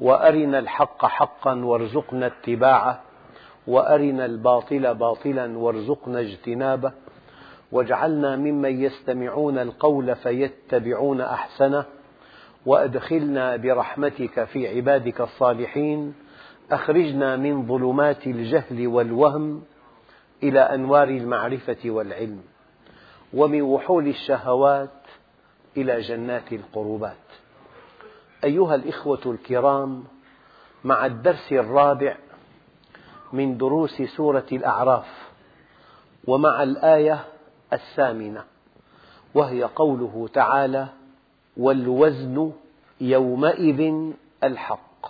وأرنا الحق حقا وارزقنا اتباعه وأرنا الباطل باطلا وارزقنا اجتنابه واجعلنا ممن يستمعون القول فيتبعون أحسنه وأدخلنا برحمتك في عبادك الصالحين أخرجنا من ظلمات الجهل والوهم إلى أنوار المعرفة والعلم ومن وحول الشهوات إلى جنات القربات. أيها الإخوة الكرام مع الدرس الرابع من دروس سورة الأعراف ومع الآية الثامنة وهي قوله تعالى والوزن يومئذ الحق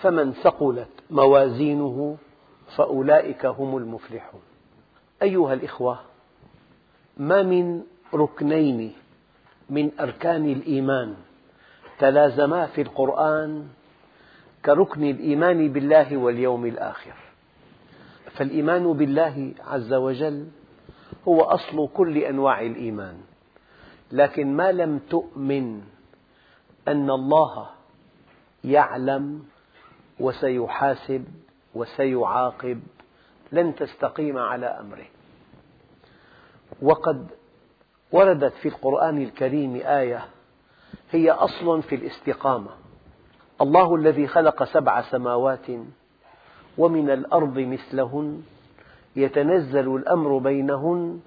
فمن ثقلت موازينه فأولئك هم المفلحون. أيها الإخوة ما من ركنين من أركان الإيمان تلازما في القرآن كركن الإيمان بالله واليوم الآخر. فالإيمان بالله عز وجل هو أصل كل أنواع الإيمان. لكن ما لم تؤمن أن الله يعلم وسيحاسب وسيعاقب لن تستقيم على أمره. وقد وردت في القرآن الكريم آية هي أصل في الاستقامة. الله الذي خلق سبع سماوات ومن الأرض مثلهن يتنزل الأمر بينهن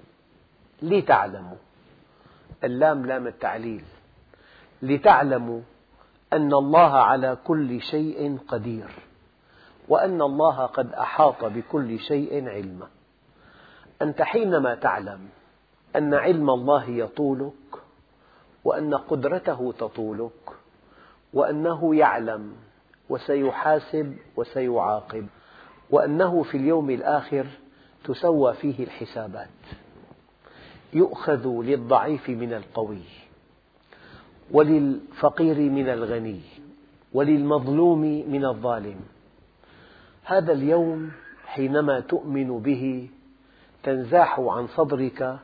لتعلموا. اللام لام التعليل. لتعلموا أن الله على كل شيء قدير وأن الله قد أحاط بكل شيء علما. أنت حينما تعلم أن علم الله يطولك وأن قدرته تطولك وأنه يعلم وسيحاسب وسيعاقب وأنه في اليوم الآخر تسوى فيه الحسابات. يؤخذ للضعيف من القوي وللفقير من الغني وللمظلوم من الظالم. هذا اليوم حينما تؤمن به تنزاح عن صدرك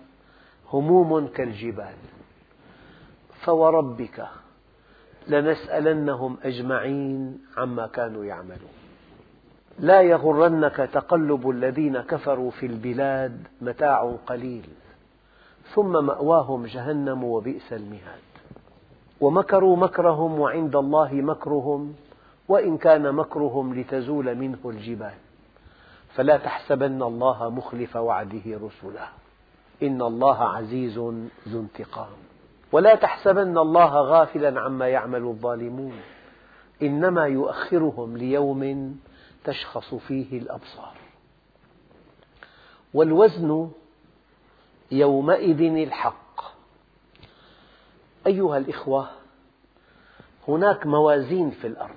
هموم كالجبال. فوربك لنسألنهم أجمعين عما كانوا يعملون. لا يغرنك تقلب الذين كفروا في البلاد متاع قليل ثم مأواهم جهنم وبئس المهاد. ومكروا مكرهم وعند الله مكرهم وإن كان مكرهم لتزول منه الجبال. فلا تحسبن الله مخلف وعده رسله. إن الله عزيز ذو انتقام. ولا تحسبن الله غافلا عما يعمل الظالمون. إنما يؤخرهم ليوم تشخص فيه الأبصار. والوزن يومئذ الحق. أيها الإخوة هناك موازين في الأرض.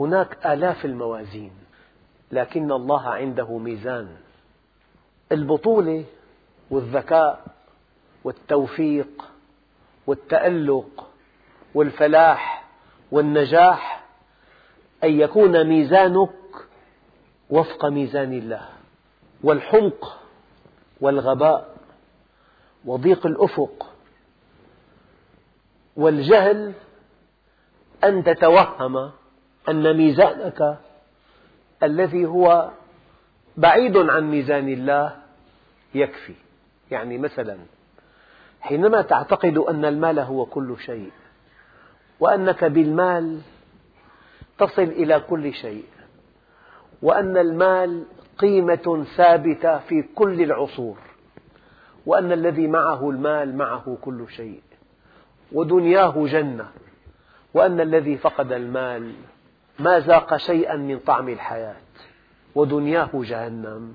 هناك آلاف الموازين لكن الله عنده ميزان. البطولة والذكاء والتوفيق والتألق والفلاح والنجاح أن يكون ميزانك وفق ميزان الله. والحمق والغباء وضيق الأفق والجهل أن تتوهم أن ميزانك الذي هو بعيد عن ميزان الله يكفي. يعني مثلا حينما تعتقد أن المال هو كل شيء وأنك بالمال تصل إلى كل شيء وأن المال قيمة ثابتة في كل العصور وأن الذي معه المال معه كل شيء ودنياه جنة وأن الذي فقد المال ما ذاق شيئا من طعم الحياة ودنياه جهنم.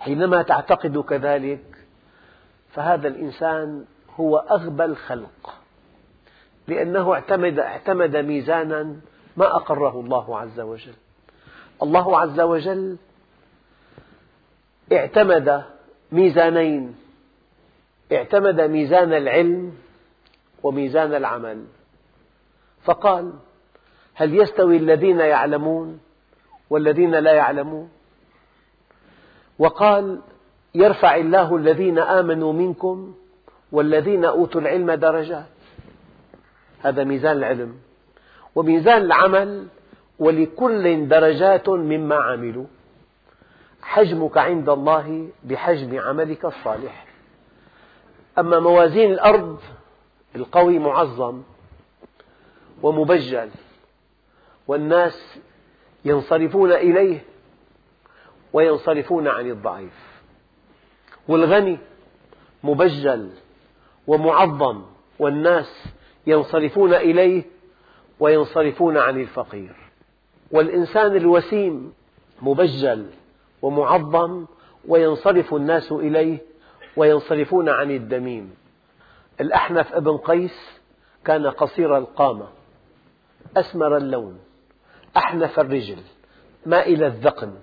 حينما تعتقد كذلك فهذا الإنسان هو أغبى الخلق لأنه اعتمد, اعتمد ميزانا ما أقره الله عز وجل. الله عز وجل اعتمد ميزانين اعتمد ميزان العلم وميزان العمل. فقال هل يستوي الذين يعلمون والذين لا يعلمون؟ وقال يرفع الله الذين آمنوا منكم والذين أوتوا العلم درجات. هذا ميزان العلم. وميزان العمل ولكل درجات مما عملوا. حجمك عند الله بحجم عملك الصالح. أما موازين الأرض القوي معظم ومبجل. والناس ينصرفون إليه وينصرفون عن الضعيف. والغني مبجل ومعظم والناس ينصرفون إليه وينصرفون عن الفقير. والإنسان الوسيم مبجل ومعظم وينصرف الناس إليه وينصرفون عن الدميم. الأحنف ابن قيس كان قصير القامة أسمر اللون أحنف الرجل مائل الذقن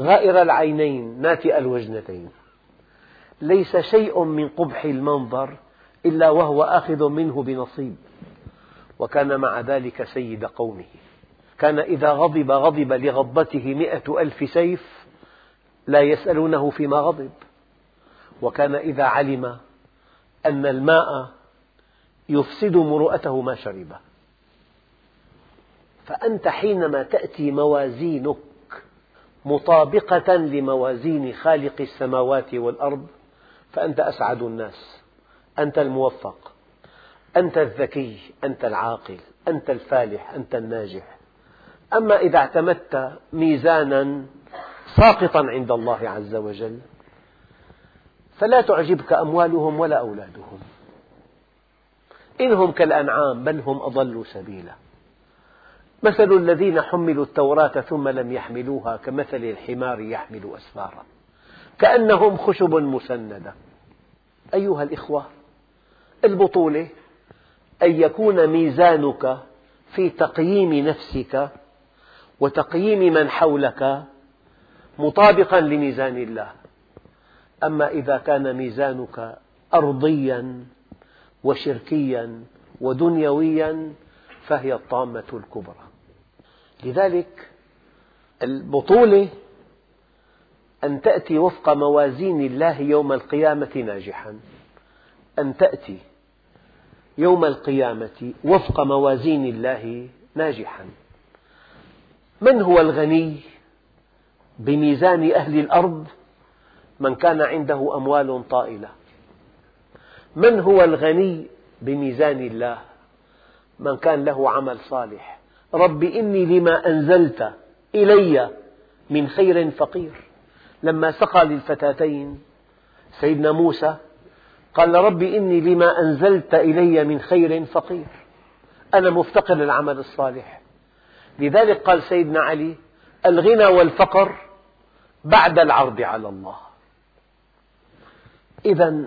غائر العينين ناتئ الوجنتين. ليس شيء من قبح المنظر إلا وهو آخذ منه بنصيب. وكان مع ذلك سيد قومه. كان إذا غضب غضب لغضبته مئة ألف سيف لا يسألونه فيما غضب. وكان إذا علم أن الماء يفسد مروءته ما شربه فأنت حينما تأتي موازينك مطابقة لموازين خالق السماوات والأرض فأنت أسعد الناس. أنت الموفق. أنت الذكي. أنت العاقل. أنت الفالح. أنت الناجح. أما إذا اعتمدت ميزانا ساقطا عند الله عز وجل فلا تعجبك أموالهم ولا أولادهم. إنهم كالأنعام بل هم أضل سبيلا. مثل الذين حملوا التوراة ثم لم يحملوها كمثل الحمار يحمل أسفارا. كأنهم خشب مسندة. أيها الإخوة البطولة أن يكون ميزانك في تقييم نفسك وتقييم من حولك مطابقا لميزان الله. أما إذا كان ميزانك أرضيا وشركيا ودنيويا فهي الطامة الكبرى. لذلك البطولة أن تأتي وفق موازين الله يوم القيامة ناجحا. أن تأتي يوم القيامة وفق موازين الله ناجحا. من هو الغني بميزان أهل الأرض؟ من كان عنده أموال طائلة. من هو الغني بميزان الله؟ من كان له عمل صالح. رب إني لما أنزلت إلي من خير فقير. لما سقى للفتاتين سيدنا موسى قال رب إني لما أنزلت إلي من خير فقير. أنا مفتقر للعمل الصالح. لذلك قال سيدنا علي الغنى والفقر بعد العرض على الله. إذا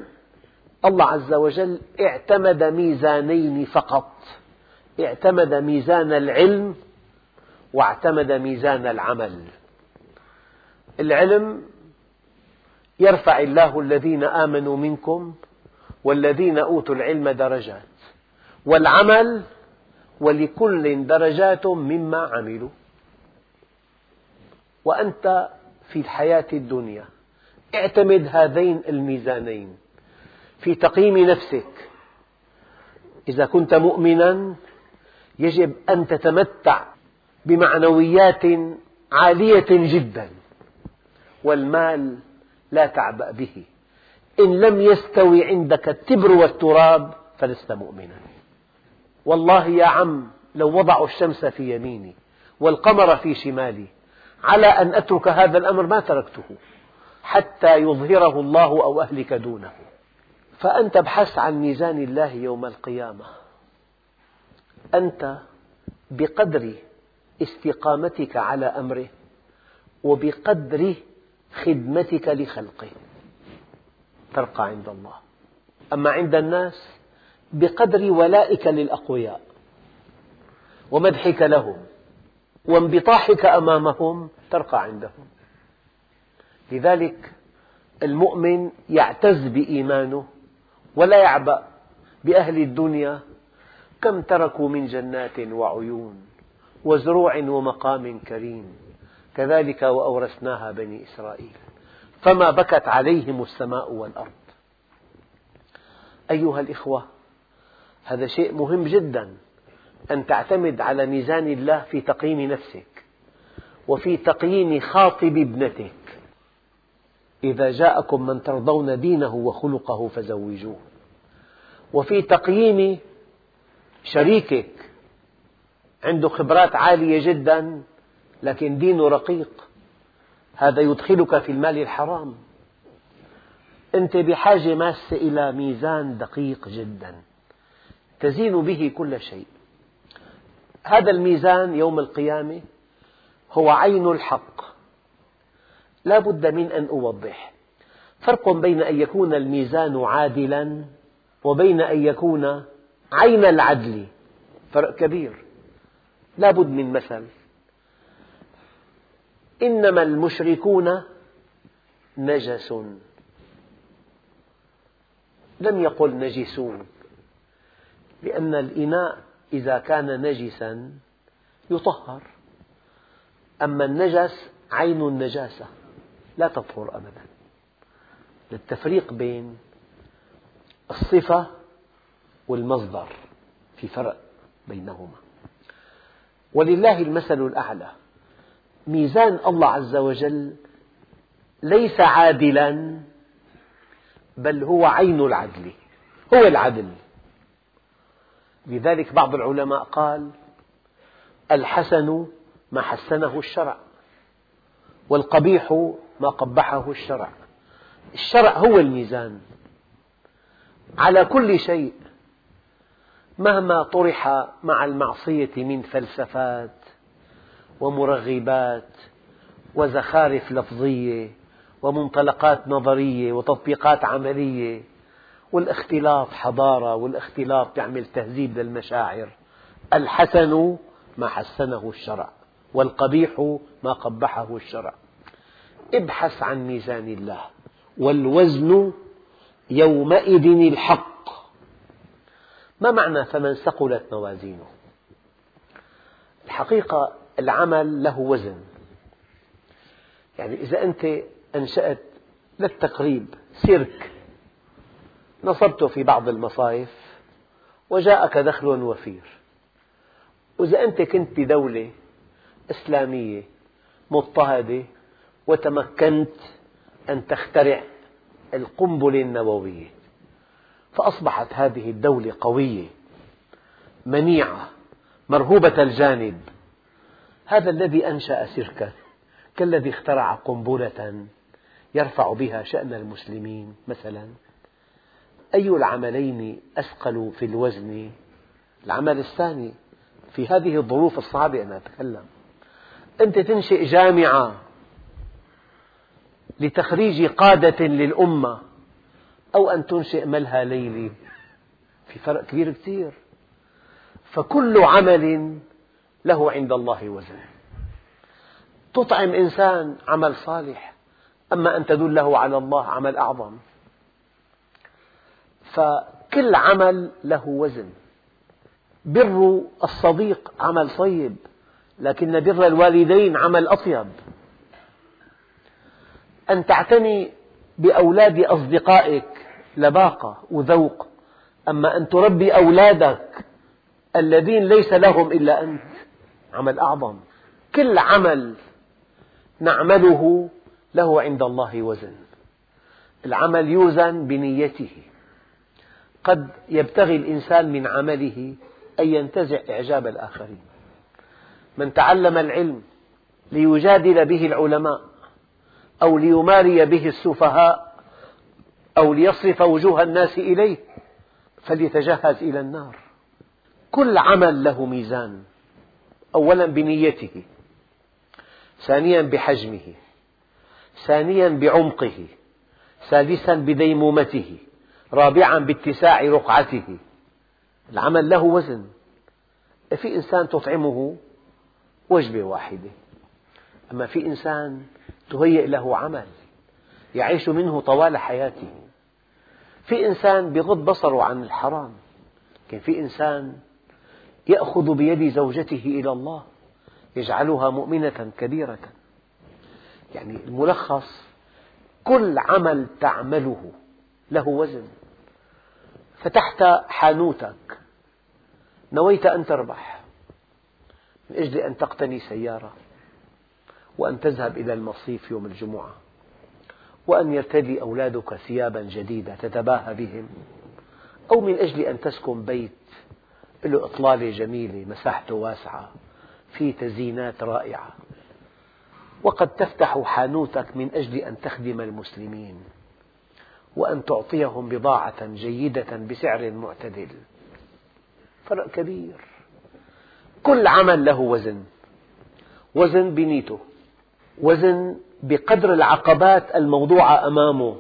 الله عز وجل اعتمد ميزانين فقط. اعتمد ميزان العلم واعتمد ميزان العمل. العلم يرفع الله الذين آمنوا منكم والذين أوتوا العلم درجات والعمل ولكل درجات مما عملوا وأنت في الحياة الدنيا اعتمد هذين الميزانين في تقييم نفسك إذا كنت مؤمنا يجب أن تتمتع بمعنويات عالية جدا والمال لا تعبأ به. إن لم يستوي عندك التبر والتراب فلست مؤمنا. والله يا عم لو وضعوا الشمس في يميني والقمر في شمالي على أن أترك هذا الأمر ما تركته حتى يظهره الله أو أهلك دونه. فأنت ابحث عن ميزان الله يوم القيامة. أنت بقدر استقامتك على أمره وبقدر خدمتك لخلقه. ترقى عند الله. أما عند الناس بقدر ولائك للأقوياء ومدحك لهم وانبطاحك أمامهم ترقى عندهم. لذلك المؤمن يعتز بإيمانه ولا يعبأ بأهل الدنيا كم تركوا من جنات وعيون وزروع ومقام كريم. كذلك وأورثناها بني إسرائيل. فما بكت عليهم السماء والأرض. أيها الإخوة هذا شيء مهم جدا أن تعتمد على ميزان الله في تقييم نفسك وفي تقييم خاطب ابنتك. إذا جاءكم من ترضون دينه وخلقه فزوجوه. وفي تقييم شريكك عنده خبرات عالية جدا لكن دينه رقيق. هذا يدخلك في المال الحرام. أنت بحاجة ماسة إلى ميزان دقيق جدا. تزين به كل شيء. هذا الميزان يوم القيامة هو عين الحق. لا بد من أن أوضح. فرق بين أن يكون الميزان عادلا وبين أن يكون عين العدل. فرق كبير. لا بد من مثل. إنما المشركون نجس. لم يقل نجسون لأن الإناء إذا كان نجسا يطهر. أما النجس عين النجاسة لا تطهر أبدا. للتفريق بين الصفة والمصدر في فرق بينهما. ولله المثل الأعلى. ميزان الله عز وجل ليس عادلا بل هو عين العدل هو العدل. لذلك بعض العلماء قال الحسن ما حسنه الشرع والقبيح ما قبحه الشرع. الشرع هو الميزان. على كل شيء مهما طرح مع المعصية من فلسفات ومرغبات وزخارف لفظية ومنطلقات نظرية وتطبيقات عملية والاختلاط حضارة والاختلاط يعمل تهذيب للمشاعر. الحسن ما حسنه الشرع والقبيح ما قبحه الشرع. ابحث عن ميزان الله والوزن يومئذ الحق. ما معنى فمن ثقلت موازينه؟ الحقيقة العمل له وزن. يعني إذا أنت أنشأت للتقريب سيرك نصبته في بعض المصايف وجاءك دخل وفير. وإذا أنت كنت بدولة إسلامية مضطهدة وتمكنت أن تخترع القنبلة النووية فأصبحت هذه الدولة قوية منيعة مرهوبة الجانب. هذا الذي أنشأ سيركا كالذي اخترع قنبلة يرفع بها شأن المسلمين مثلا. أي العملين أثقل في الوزن؟ العمل الثاني في هذه الظروف الصعبة أنا أتكلم. أنت تنشئ جامعة لتخريج قادة للأمة أو أن تنشئ ملهى ليلي. في فرق كبير كثير فكل عمل له عند الله وزن. تطعم إنسان عمل صالح أما أن تدله على الله عمل أعظم. فكل عمل له وزن. بر الصديق عمل صيب لكن بر الوالدين عمل أطيب. أن تعتني بأولاد أصدقائك لباقة وذوق أما أن تربي أولادك الذين ليس لهم إلا أنت. عمل أعظم. كل عمل نعمله له عند الله وزن. العمل يوزن بنيته. قد يبتغي الإنسان من عمله أن ينتزع إعجاب الآخرين. من تعلم العلم ليجادل به العلماء أو ليماري به السفهاء أو ليصرف وجوه الناس إليه فليتجهز إلى النار. كل عمل له ميزان. أولا بنيته ثانيا بحجمه ثانيا بعمقه ثالثا بديمومته رابعا باتساع رقعته. العمل له وزن. في إنسان تطعمه وجبة واحدة. أما في إنسان تهيئ له عمل يعيش منه طوال حياته. في إنسان بغض بصره عن الحرام. لكن في إنسان يأخذ بيد زوجته إلى الله يجعلها مؤمنة كبيرة. يعني الملخص كل عمل تعمله له وزن. فتحت حانوتك نويت أن تربح من أجل أن تقتني سيارة وأن تذهب إلى المصيف يوم الجمعة وأن يرتدي أولادك ثيابا جديدة تتباهى بهم أو من أجل أن تسكن بيت له إطلالة جميلة مساحته واسعة فيه تزيينات رائعة. وقد تفتح حانوتك من أجل أن تخدم المسلمين وأن تعطيهم بضاعة جيدة بسعر معتدل. فرق كبير. كل عمل له وزن وزن بنيته وزن بقدر العقبات الموضوعة أمامه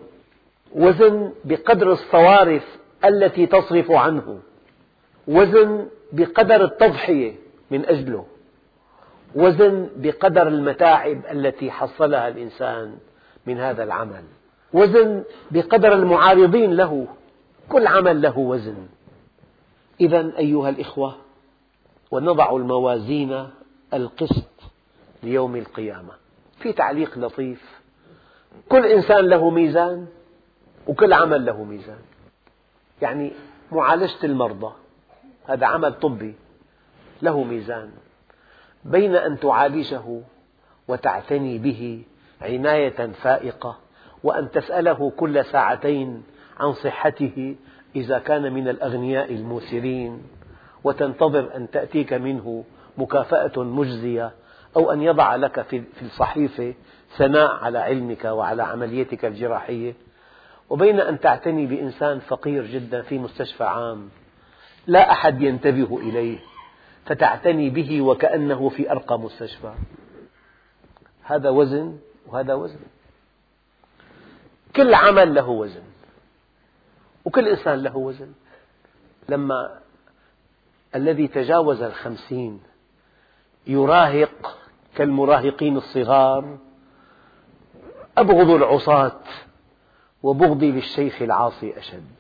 وزن بقدر الصوارف التي تصرف عنه. وزن بقدر التضحية من أجله. وزن بقدر المتاعب التي حصلها الإنسان من هذا العمل. وزن بقدر المعارضين له. كل عمل له وزن. إذا أيها الإخوة ونضع الموازين القسط ليوم القيامة. في تعليق لطيف. كل إنسان له ميزان وكل عمل له ميزان. يعني معالجة المرضى. هذا عمل طبي له ميزان. بين أن تعالجه وتعتني به عناية فائقة وأن تسأله كل ساعتين عن صحته إذا كان من الأغنياء الموسرين. وتنتظر أن تأتيك منه مكافأة مجزية أو أن يضع لك في الصحيفة ثناء على علمك وعلى عمليتك الجراحية. وبين أن تعتني بإنسان فقير جدا في مستشفى عام. لا أحد ينتبه إليه فتعتني به وكأنه في أرقى مستشفى. هذا وزن وهذا وزن. كل عمل له وزن وكل إنسان له وزن. لما الذي تجاوز الخمسين يراهق كالمراهقين الصغار أبغض العصاة وبغضي للشيخ العاصي أشد.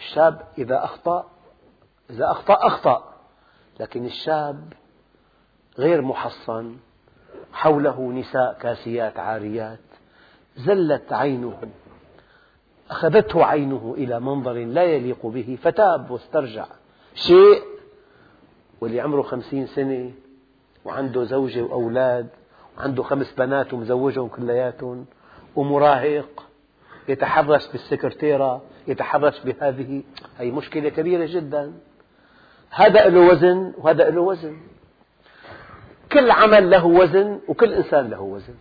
الشاب إذا أخطأ إذا أخطأ أخطأ لكن الشاب غير محصن حوله نساء كاسيات عاريات زلت عينه أخذته عينه إلى منظر لا يليق به فتاب واسترجع. شيء واللي عمره خمسين سنة وعنده زوجة وأولاد وعنده خمس بنات ومزوجهم كلياتهم ومراهق يتحرش بالسكرتيرة يتحرش بهذه هي مشكلة كبيرة جدا. هذا له وزن وهذا له وزن. كل عمل له وزن وكل إنسان له وزن.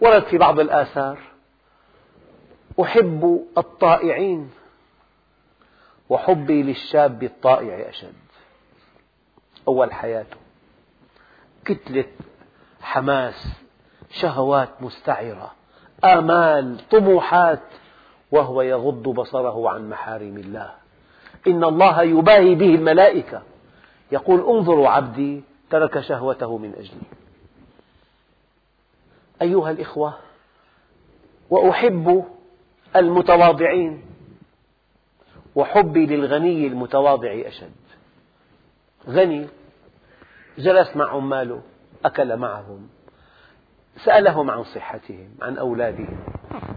ورد في بعض الآثار أحب الطائعين وحبي للشاب الطائع أشد. أول حياته. كتلة حماس شهوات مستعرة آمال طموحات. وهو يغض بصره عن محارم الله. إن الله يباهي به الملائكة. يقول انظروا عبدي ترك شهوته من أجلي. أيها الإخوة وأحب المتواضعين وحبي للغني المتواضع أشد. غني جلس مع عماله أكل معهم سألهم عن صحتهم عن أولادهم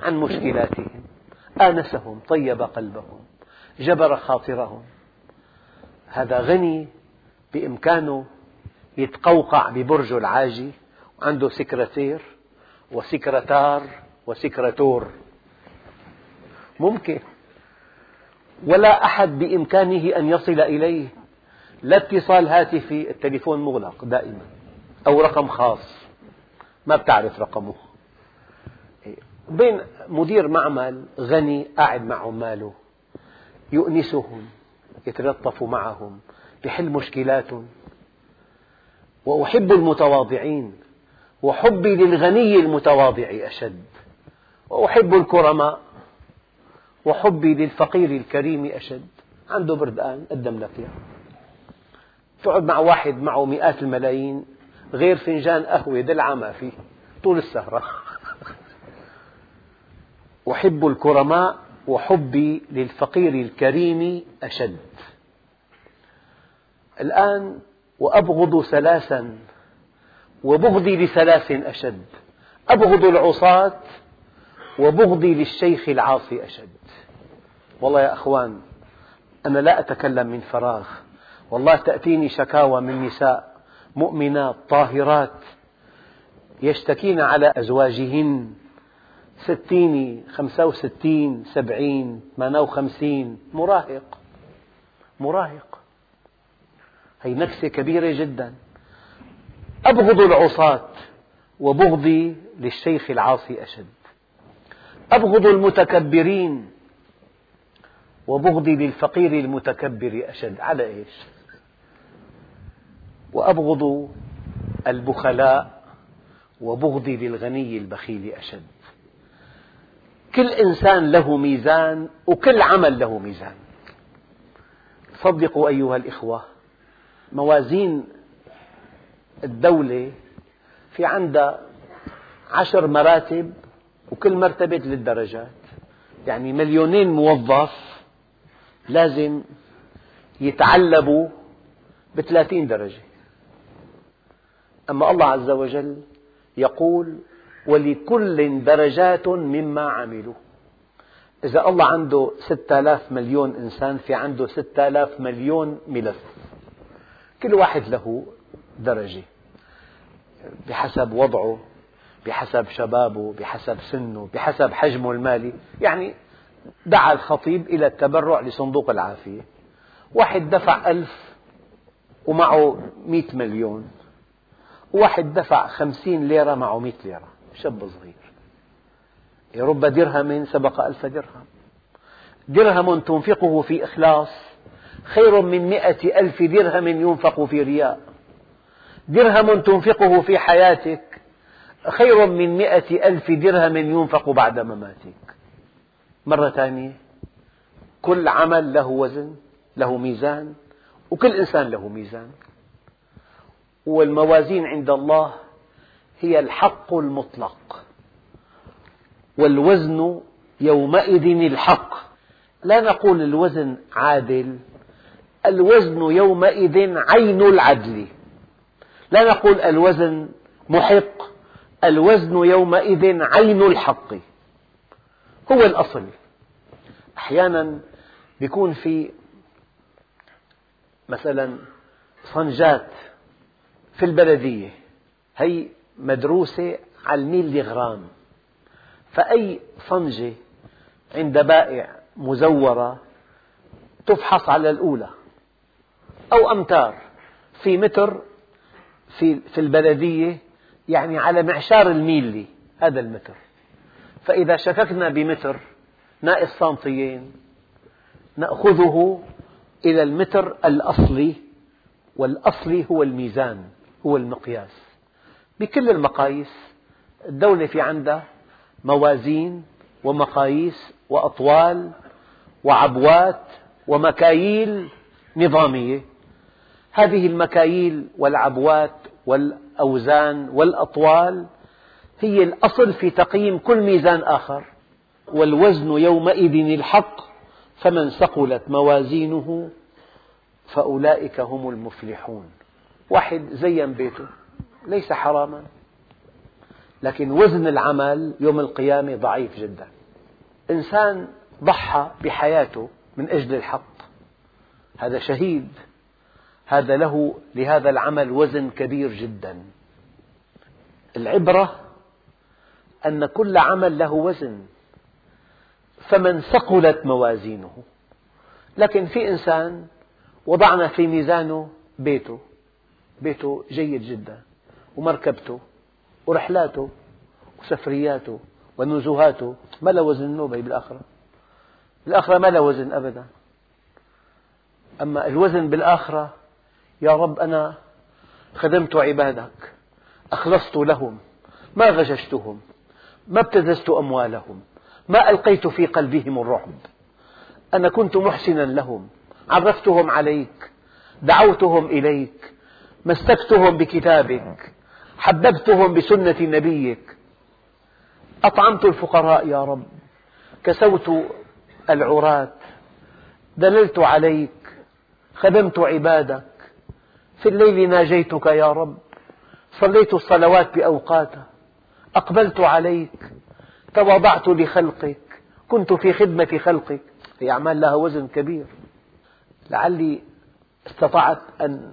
عن مشكلاتهم. آنسهم طيب قلبهم جبر خاطرهم. هذا غني بإمكانه يتقوقع ببرجه العاجي وعنده سكرتير وسكرتار وسكرتور ممكن. ولا أحد بإمكانه أن يصل إليه. لا اتصال هاتفي التليفون مغلق دائما أو رقم خاص. ما بتعرف رقمه. بين مدير معمل غني قاعد مع عماله يؤنسهم يتلطف معهم يحل مشكلاتهم. وأحب المتواضعين وحبي للغني المتواضع أشد. وأحب الكرماء وحبي للفقير الكريم أشد. عنده بردقان قدم لك إياه تقعد مع واحد معه مئات الملايين غير فنجان قهوة دلعة ما فيه. طول السهرة. أحب الكرماء وحبي للفقير الكريم أشد. الآن وأبغض ثلاثا وبغضي لثلاث أشد. أبغض العصاة وبغضي للشيخ العاصي أشد. والله يا أخوان أنا لا أتكلم من فراغ. والله تأتيني شكاوى من نساء مؤمنات طاهرات يشتكين على أزواجهن ستين خمسة وستين سبعين ثمانية وخمسين. مراهق. مراهق. هي نكسة كبيرة جدا. أبغض العصاة وبغضي للشيخ العاصي أشد. أبغض المتكبرين وبغضي للفقير المتكبر أشد. على إيش؟ وأبغض البخلاء وبغضي للغني البخيل أشد. كل إنسان له ميزان وكل عمل له ميزان. صدقوا أيها الإخوة موازين الدولة في عندها عشر مراتب وكل مرتبة ثلاث درجات يعني مليونين موظف لازم يتعلبوا بثلاثين درجة. أما الله عز وجل يقول ولكل درجات مما عملوا. إذا الله عنده ستة آلاف مليون إنسان في عنده ستة آلاف مليون ملف. كل واحد له درجة. بحسب وضعه بحسب شبابه بحسب سنه بحسب حجمه المالي. يعني دعا الخطيب إلى التبرع لصندوق العافية. واحد دفع ألف ومعه مئة مليون. وواحد دفع خمسين ليرة معه مئة ليرة. شاب صغير. رب درهم سبق ألف درهم. درهم تنفقه في إخلاص. خير من مئة ألف درهم ينفق في رياء. درهم تنفقه في حياتك. خير من مئة ألف درهم ينفق بعد مماتك. مرة ثانية كل عمل له وزن له ميزان وكل إنسان له ميزان. والموازين عند الله هي الحق المطلق. والوزن يومئذ الحق. لا نقول الوزن عادل الوزن يومئذ عين العدل. لا نقول الوزن محق الوزن يومئذ عين الحق. هو الأصل. أحيانا يكون في مثلا صنجات في البلدية. هي مدروسة على الميل غرام. فأي صنجة عند بائع مزورة تفحص على الأولى. أو أمتار في متر في, في البلدية يعني على معشار الميلي هذا المتر. فإذا شككنا بمتر ناقص سنتيين نأخذه إلى المتر الأصلي والأصلي هو الميزان هو المقياس. بكل المقاييس. الدولة في عندها موازين ومقاييس وأطوال وعبوات ومكاييل نظامية. هذه المكاييل والعبوات والأوزان والأطوال هي الأصل في تقييم كل ميزان آخر. والوزن يومئذ الحق فمن ثقلت موازينه فأولئك هم المفلحون. واحد زين بيته. ليس حراما. لكن وزن العمل يوم القيامة ضعيف جدا. إنسان ضحى بحياته من أجل الحق. هذا شهيد. هذا له لهذا العمل وزن كبير جدا. العبرة أن كل عمل له وزن فمن ثقلت موازينه. لكن في إنسان وضعنا في ميزانه بيته. بيته جيد جدا. ومركبته ورحلاته وسفرياته ونزهاته. ما له وزن النوبة بالآخرة. بالآخرة ما له وزن أبدا. أما الوزن بالآخرة يا رب أنا خدمت عبادك. أخلصت لهم. ما غششتهم. ما ابتززت أموالهم. ما ألقيت في قلبهم الرعب. أنا كنت محسنا لهم. عرفتهم عليك. دعوتهم إليك. مسكتهم بكتابك. حببتهم بسنة نبيك. أطعمت الفقراء يا رب. كسوت العراة. دللت عليك. خدمت عبادك. في الليل ناجيتك يا رب. صليت الصلوات بأوقاتها أقبلت عليك. تواضعت لخلقك. كنت في خدمة خلقك. هي أعمال لها وزن كبير. لعلي استطعت أن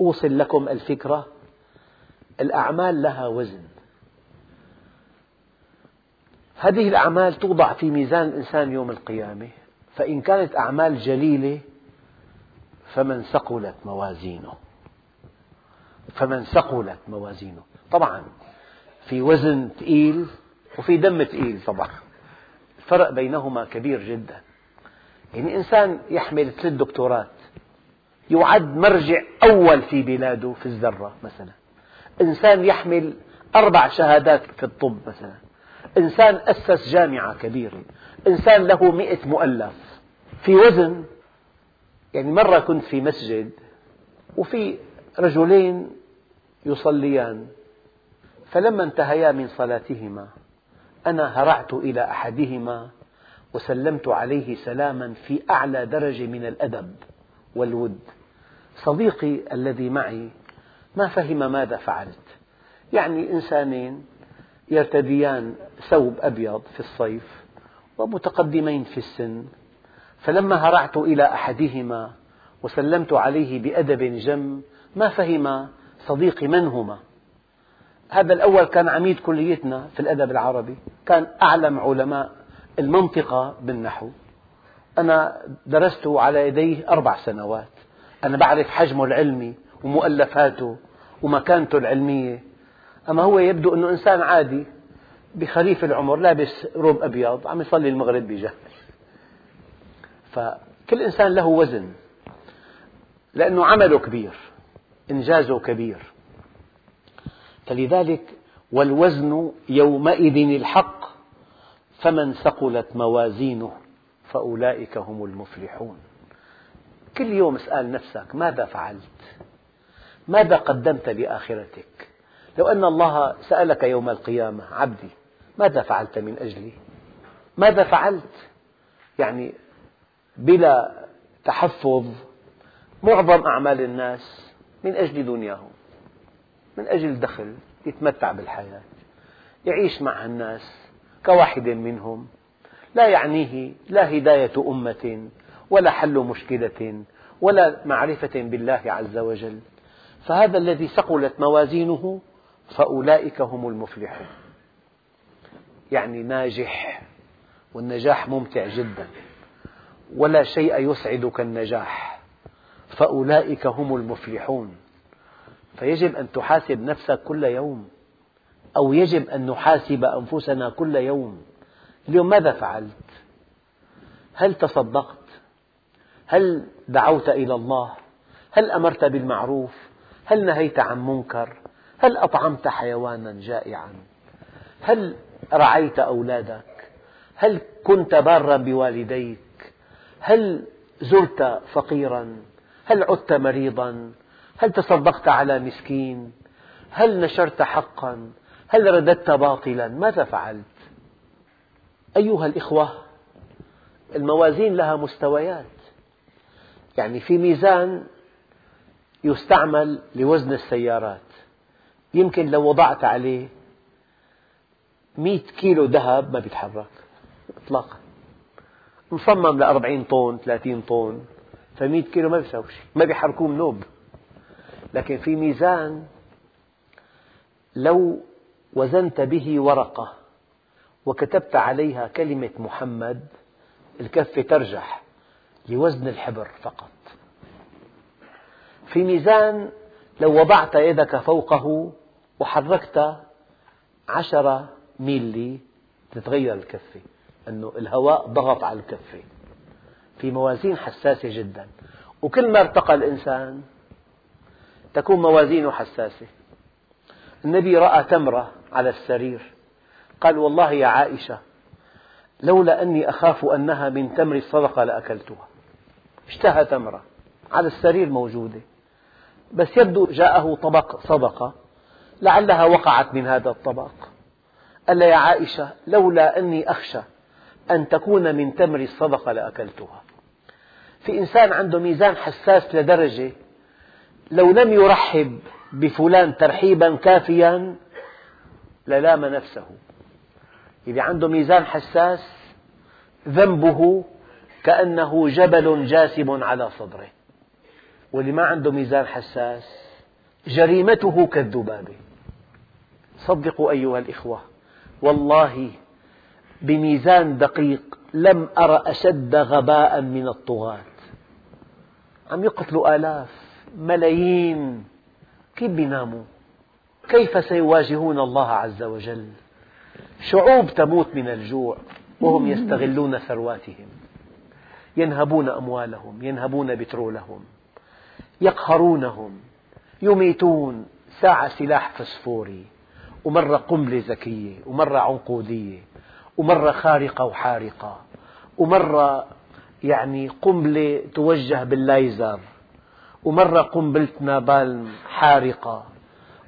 أوصل لكم الفكرة. الأعمال لها وزن. هذه الأعمال توضع في ميزان الإنسان يوم القيامة. فإن كانت أعمال جليلة فمن ثقلت موازينه. فمن ثقلت موازينه. طبعا في وزن ثقيل وفي دم ثقيل طبعا. الفرق بينهما كبير جدا. يعني إنسان يحمل ثلاث دكتورات يعد مرجع أول في بلاده في الذرة مثلا. إنسان يحمل أربع شهادات في الطب مثلا. إنسان أسس جامعة كبيرة. إنسان له مئة مؤلف. في وزن يعني مرة كنت في مسجد وفي رجلين يصليان فلما انتهيا من صلاتهما أنا هرعت إلى أحدهما وسلمت عليه سلاما في أعلى درجة من الأدب والود. صديقي الذي معي ما فهم ماذا فعلت. يعني إنسانين يرتديان ثوب أبيض في الصيف ومتقدمين في السن فلما هرعت إلى أحدهما وسلمت عليه بأدب جم ما فهم صديقي من هما. هذا الأول كان عميد كليتنا في الأدب العربي كان أعلم علماء المنطقة بالنحو. أنا درسته على يديه أربع سنوات. أنا بعرف حجمه العلمي ومؤلفاته ومكانته العلمية. أما هو يبدو أنه إنسان عادي بخريف العمر لابس روب أبيض عم يصلي المغرب بجهل. فكل إنسان له وزن لأنه عمله كبير إنجازه كبير. فلذلك والوزن يومئذ الحق فمن ثقلت موازينه فأولئك هم المفلحون. كل يوم اسأل نفسك ماذا فعلت؟ ماذا قدمت لآخرتك لو أن الله سألك يوم القيامة عبدي ماذا فعلت من أجلي؟ ماذا فعلت؟ يعني بلا تحفظ معظم أعمال الناس من أجل دنياهم من أجل دخل يتمتع بالحياة يعيش مع الناس كواحد منهم لا يعنيه لا هداية أمة ولا حل مشكلة ولا معرفة بالله عز وجل. فهذا الذي ثقلت موازينه فأولئك هم المفلحون يعني ناجح والنجاح ممتع جدا ولا شيء يسعد كالنجاح فأولئك هم المفلحون فيجب أن تحاسب نفسك كل يوم أو يجب أن نحاسب أنفسنا كل يوم اليوم ماذا فعلت؟ هل تصدقت؟ هل دعوت إلى الله؟ هل أمرت بالمعروف؟ هل نهيت عن منكر؟ هل أطعمت حيوانا جائعا؟ هل رعيت أولادك؟ هل كنت بارا بوالديك؟ هل زرت فقيرا؟ هل عدت مريضا؟ هل تصدقت على مسكين؟ هل نشرت حقا؟ هل رددت باطلا؟ ماذا فعلت؟ أيها الإخوة الموازين لها مستويات يعني في ميزان يستعمل لوزن السيارات. يمكن لو وضعت عليه مئة كيلو ذهب ما بيتحرك إطلاقا. مصمم لأربعين طن ثلاثين طن فمئة كيلو ما بيساوي شيء ما بيحركوه منوب لكن في ميزان لو وزنت به ورقة وكتبت عليها كلمة محمد الكفة ترجح لوزن الحبر فقط. في ميزان لو وضعت يدك فوقه وحركت عشرة ميلي تتغير الكفة أنه الهواء ضغط على الكفة في موازين حساسة جدا. وكل ما ارتقى الإنسان تكون موازينه حساسة. النبي رأى تمرة على السرير. قال والله يا عائشة لولا أني أخاف أنها من تمر الصدقة لأكلتها. اشتهى تمرة على السرير موجودة. بس يبدو جاءه طبق صدقة لعلها وقعت من هذا الطبق. قال يا عائشة لولا أني أخشى أن تكون من تمر الصدقة لأكلتها. في إنسان عنده ميزان حساس لدرجة لو لم يرحب بفلان ترحيبا كافيا للام نفسه. إذا عنده ميزان حساس ذنبه كأنه جبل جاسم على صدره. واللي ما عنده ميزان حساس جريمته كالذبابة صدقوا أيها الإخوة والله بميزان دقيق لم أر أشد غباء من الطغاة. عم يقتلوا آلاف ملايين. كيف بيناموا؟ كيف سيواجهون الله عز وجل؟ شعوب تموت من الجوع وهم يستغلون ثرواتهم. ينهبون أموالهم ينهبون بترولهم. يقهرونهم يميتون. ساعة سلاح فسفوري ومرة قنبلة ذكية ومرة عنقودية ومرة خارقة وحارقة ومرة يعني قنبلة توجه بالليزر ومرة قنبلة نابالم حارقة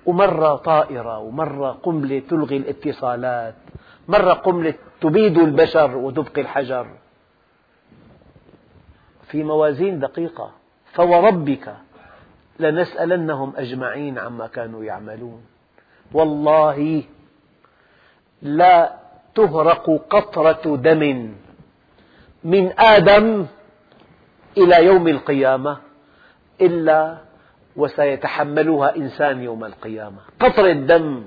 ومرة طائرة ومرة قنبلة تلغي الاتصالات مرة قنبلة تبيد البشر وتبقي الحجر. في موازين دقيقة. فوربك لنسألنهم أجمعين عما كانوا يعملون. والله لا تهرق قطرة دم من آدم إلى يوم القيامة إلا وسيتحملها إنسان يوم القيامة. قطرة دم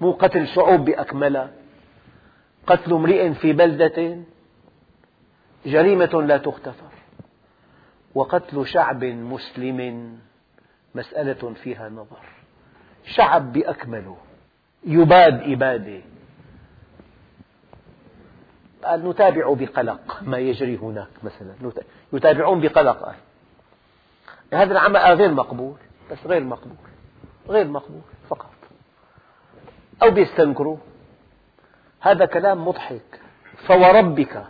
مو قتل شعوب بأكملها. قتل امرئ في بلدة جريمة لا تغتفر وقتل شعب مسلم مسألة فيها نظر. شعب بأكمله. يباد إبادة. قال نتابع بقلق ما يجري هناك مثلا. يتابعون بقلق. قال هذا العمل غير مقبول. بس غير مقبول. غير مقبول فقط. أو بيستنكروا. هذا كلام مضحك. فوربك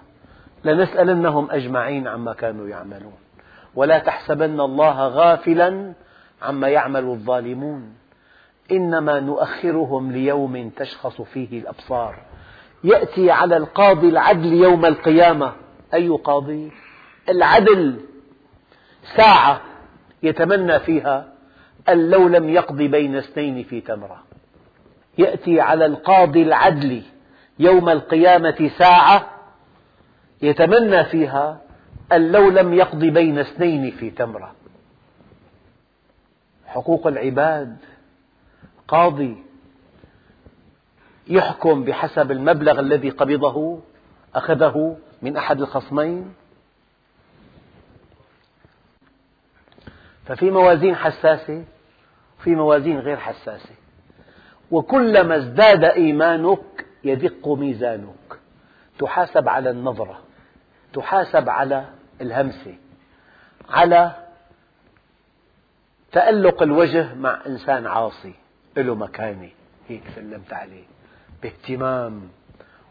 لنسألنهم أجمعين عما كانوا يعملون. ولا تحسبن الله غافلا عما يعمل الظالمون. إنما نؤخرهم ليوم تشخص فيه الأبصار. يأتي على القاضي العدل يوم القيامة. أي قاضي؟ العدل. ساعة يتمنى فيها أن لو لم يقض بين اثنين في تمرة. يأتي على القاضي العدل يوم القيامة ساعة يتمنى فيها أن لو لم يقض بين اثنين في تمرة. حقوق العباد قاضي يحكم بحسب المبلغ الذي قبضه أخذه من أحد الخصمين. ففي موازين حساسة وفي موازين غير حساسة. وكلما ازداد إيمانك يدق ميزانك. تحاسب على النظرة. تحاسب على الهمسة على تألق الوجه مع إنسان عاصي له مكانة هيك سلمت عليه باهتمام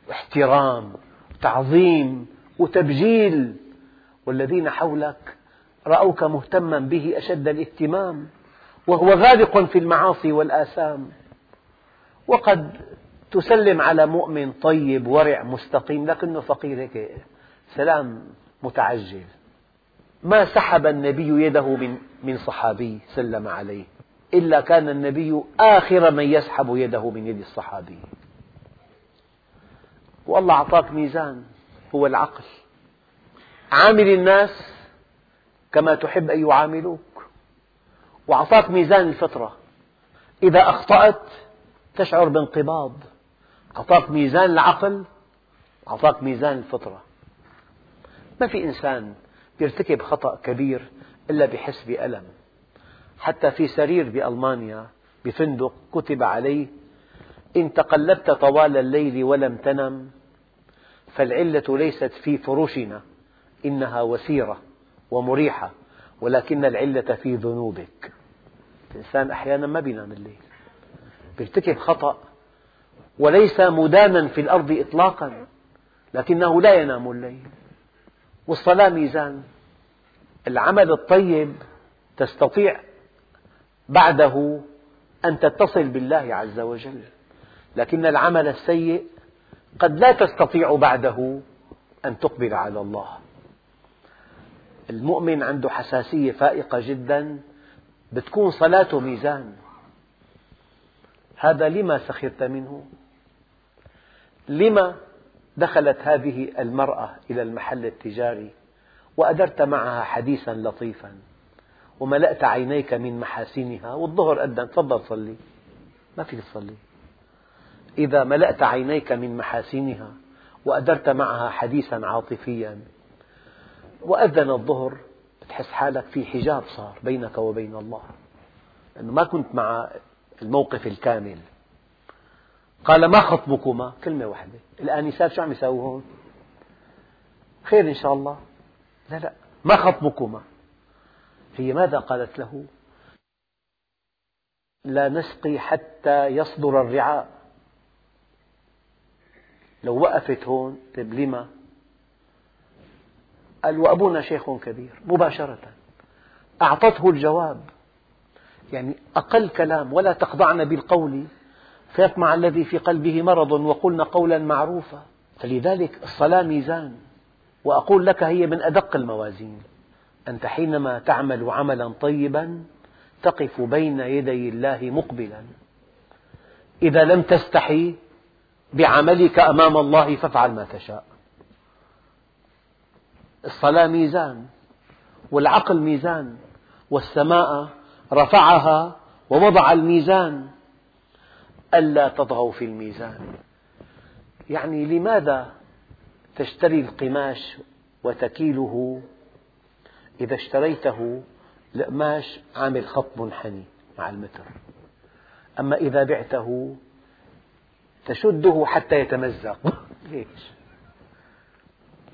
واحترام وتعظيم وتبجيل. والذين حولك رأوك مهتما به أشد الاهتمام وهو غارق في المعاصي والآثام. وقد تسلم على مؤمن طيب ورع مستقيم لكنه فقير هيك. سلام متعجل. ما سحب النبي يده من من صحابي سلم عليه إلا كان النبي آخر من يسحب يده من يد الصحابي. والله أعطاك ميزان هو العقل. عامل الناس كما تحب أن يعاملوك. وأعطاك ميزان الفطرة. إذا أخطأت تشعر بانقباض. أعطاك ميزان العقل أعطاك ميزان الفطرة. ما في إنسان يرتكب خطأ كبير إلا بحس بألم. حتى في سرير بألمانيا بفندق كتب عليه إن تقلبت طوال الليل ولم تنم فالعلة ليست في فرشنا إنها وسيرة ومريحة ولكن العلة في ذنوبك. الإنسان أحيانا ما بينام الليل. يرتكب خطأ وليس مدانا في الأرض إطلاقا لكنه لا ينام الليل. والصلاة ميزان. العمل الطيب تستطيع بعده أن تتصل بالله عز وجل لكن العمل السيء قد لا تستطيع بعده أن تقبل على الله. المؤمن عنده حساسية فائقة جدا بتكون صلاته ميزان. هذا لما سخرت منه؟ لما دخلت هذه المرأة إلى المحل التجاري وأدرت معها حديثا لطيفا وملأت عينيك من محاسنها والظهر أذن تفضل صلي. ما فيك تصلي. إذا ملأت عينيك من محاسنها وأدرت معها حديثا عاطفيا وأذن الظهر تحس حالك في حجاب صار بينك وبين الله. لأنه ما كنت مع الموقف الكامل. قال ما خطبكما؟ كلمة واحدة. الآنسات شو عم يساووا هون خير إن شاء الله. لا لا. ما خطبكما؟ هي ماذا قالت له؟ لا نسقي حتى يصدر الرعاء. لو وقفت هون طيب لما؟ قال وأبونا شيخ كبير مباشرة. أعطته الجواب. يعني أقل كلام ولا تخضعن بالقول. فيطمع الذي في قلبه مرض وقلن قولا معروفا. فلذلك الصلاة ميزان. وأقول لك هي من أدق الموازين. أنت حينما تعمل عملا طيبا تقف بين يدي الله مقبلا. إذا لم تستحي بعملك أمام الله فافعل ما تشاء. الصلاة ميزان. والعقل ميزان. والسماء رفعها ووضع الميزان. ألا تطغوا في الميزان. يعني لماذا تشتري القماش وتكيله؟ إذا اشتريته القماش عامل خط منحني مع المتر. أما إذا بعته تشده حتى يتمزق. ليش؟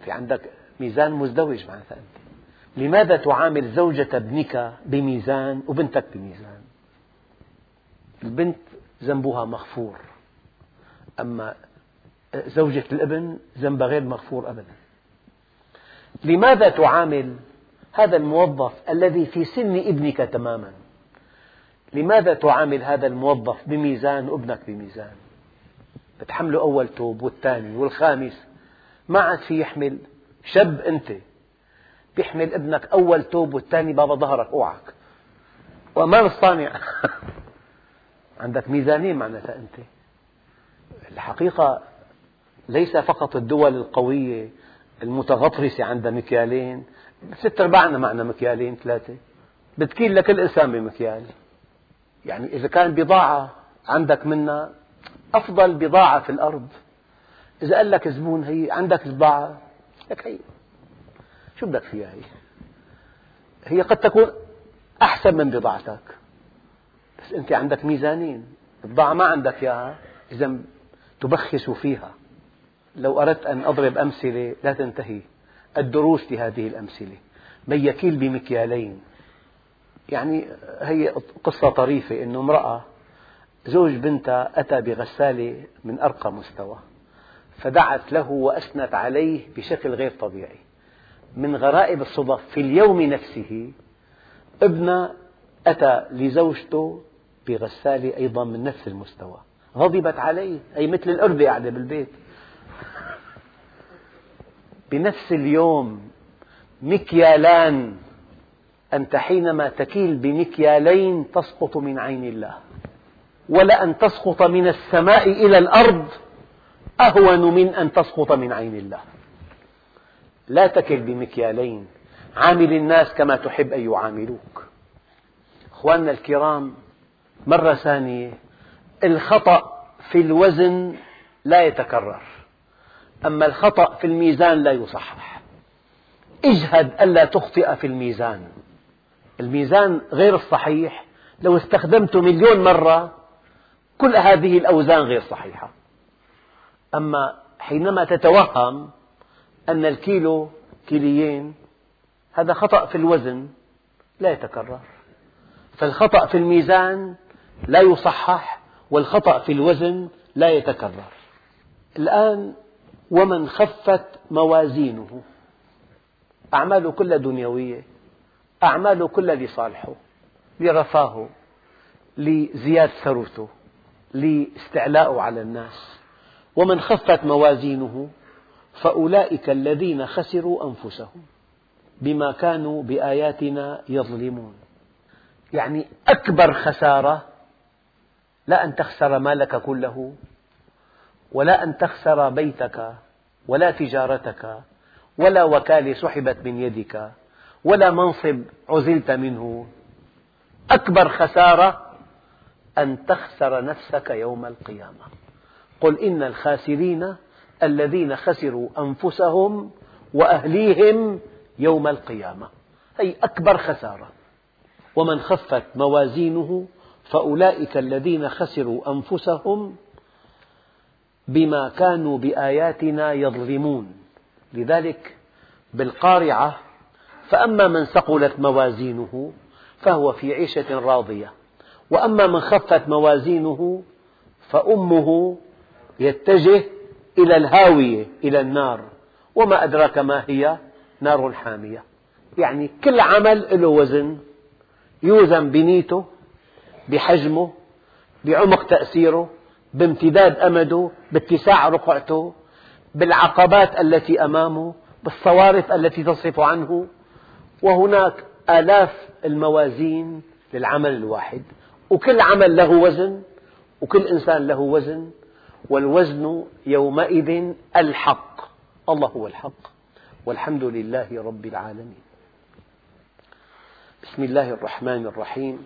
في عندك ميزان مزدوج معناتها أنت. لماذا تعامل زوجة ابنك بميزان وبنتك بميزان؟ البنت ذنبها مغفور. أما زوجة الابن ذنبها غير مغفور أبدا. لماذا تعامل هذا الموظف الذي في سن ابنك تماما؟ لماذا تعامل هذا الموظف بميزان وابنك بميزان؟ بتحمله أول توب والثاني والخامس. ما عاد في يحمل؟ شاب أنت. بيحمل ابنك أول توب والثاني بابا ظهرك أوعك. وما الصانع؟ عندك ميزانين معناتها أنت. الحقيقة ليس فقط الدول القوية المتغطرسة عندها مكيالين ست أرباعنا معنا مكيالين ثلاثة. بتكيل لكل إنسان بمكيال. يعني إذا كان بضاعة عندك منها أفضل بضاعة في الأرض. إذا قال لك زبون هي عندك البضاعة لك هي. شو بدك فيها هي؟ هي قد تكون أحسن من بضاعتك. بس أنت عندك ميزانين البضاعة ما عندك إياها إذا تبخس فيها. لو أردت أن أضرب أمثلة لا تنتهي الدروس لهذه الأمثلة. من يكيل بمكيالين. يعني هي قصة طريفة أن امرأة زوج بنتها أتى بغسالة من أرقى مستوى فدعت له وأثنت عليه بشكل غير طبيعي. من غرائب الصدف في اليوم نفسه ابنها أتى لزوجته بغسالة أيضا من نفس المستوى. غضبت عليه أي مثل الأردة قاعدة بالبيت. بنفس اليوم مكيالان. أنت حينما تكيل بمكيالين تسقط من عين الله. ولأن تسقط من السماء إلى الأرض أهون من أن تسقط من عين الله. لا تكل بمكيالين. عامل الناس كما تحب أن يعاملوك. أخواننا الكرام مرة ثانية الخطأ في الوزن لا يتكرر أما الخطأ في الميزان لا يصحح. اجهد ألا تخطئ في الميزان. الميزان غير الصحيح لو استخدمته مليون مرة كل هذه الأوزان غير صحيحة. أما حينما تتوهم أن الكيلو كيليين هذا خطأ في الوزن لا يتكرر. فالخطأ في الميزان لا يصحح والخطأ في الوزن لا يتكرر. الآن ومن خفت موازينه. أعماله كلها دنيوية أعماله كلها لصالحه لرفاهه لزيادة ثروته لاستعلاءه على الناس. ومن خفت موازينه فأولئك الذين خسروا أنفسهم بما كانوا بآياتنا يظلمون. يعني أكبر خسارة لا أن تخسر مالك كله ولا أن تخسر بيتك ولا تجارتك ولا وكالة سحبت من يدك ولا منصب عزلت منه. أكبر خسارة أن تخسر نفسك يوم القيامة. قل إن الخاسرين الذين خسروا أنفسهم وأهليهم يوم القيامة. هي أكبر خسارة. ومن خفت موازينه فأولئك الذين خسروا أنفسهم بما كانوا بآياتنا يظلمون. لذلك بالقارعة فأما من ثقلت موازينه فهو في عيشة راضية وأما من خفت موازينه فأمه يتجه إلى الهاوية إلى النار وما أدراك ما هي؟ نار حامية. يعني كل عمل له وزن يوزن بنيته بحجمه بعمق تأثيره بامتداد أمده باتساع رقعته بالعقبات التي أمامه بالصوارف التي تصرف عنه. وهناك آلاف الموازين للعمل الواحد. وكل عمل له وزن وكل إنسان له وزن. والوزن يومئذ الحق. الله هو الحق. والحمد لله رب العالمين. بسم الله الرحمن الرحيم.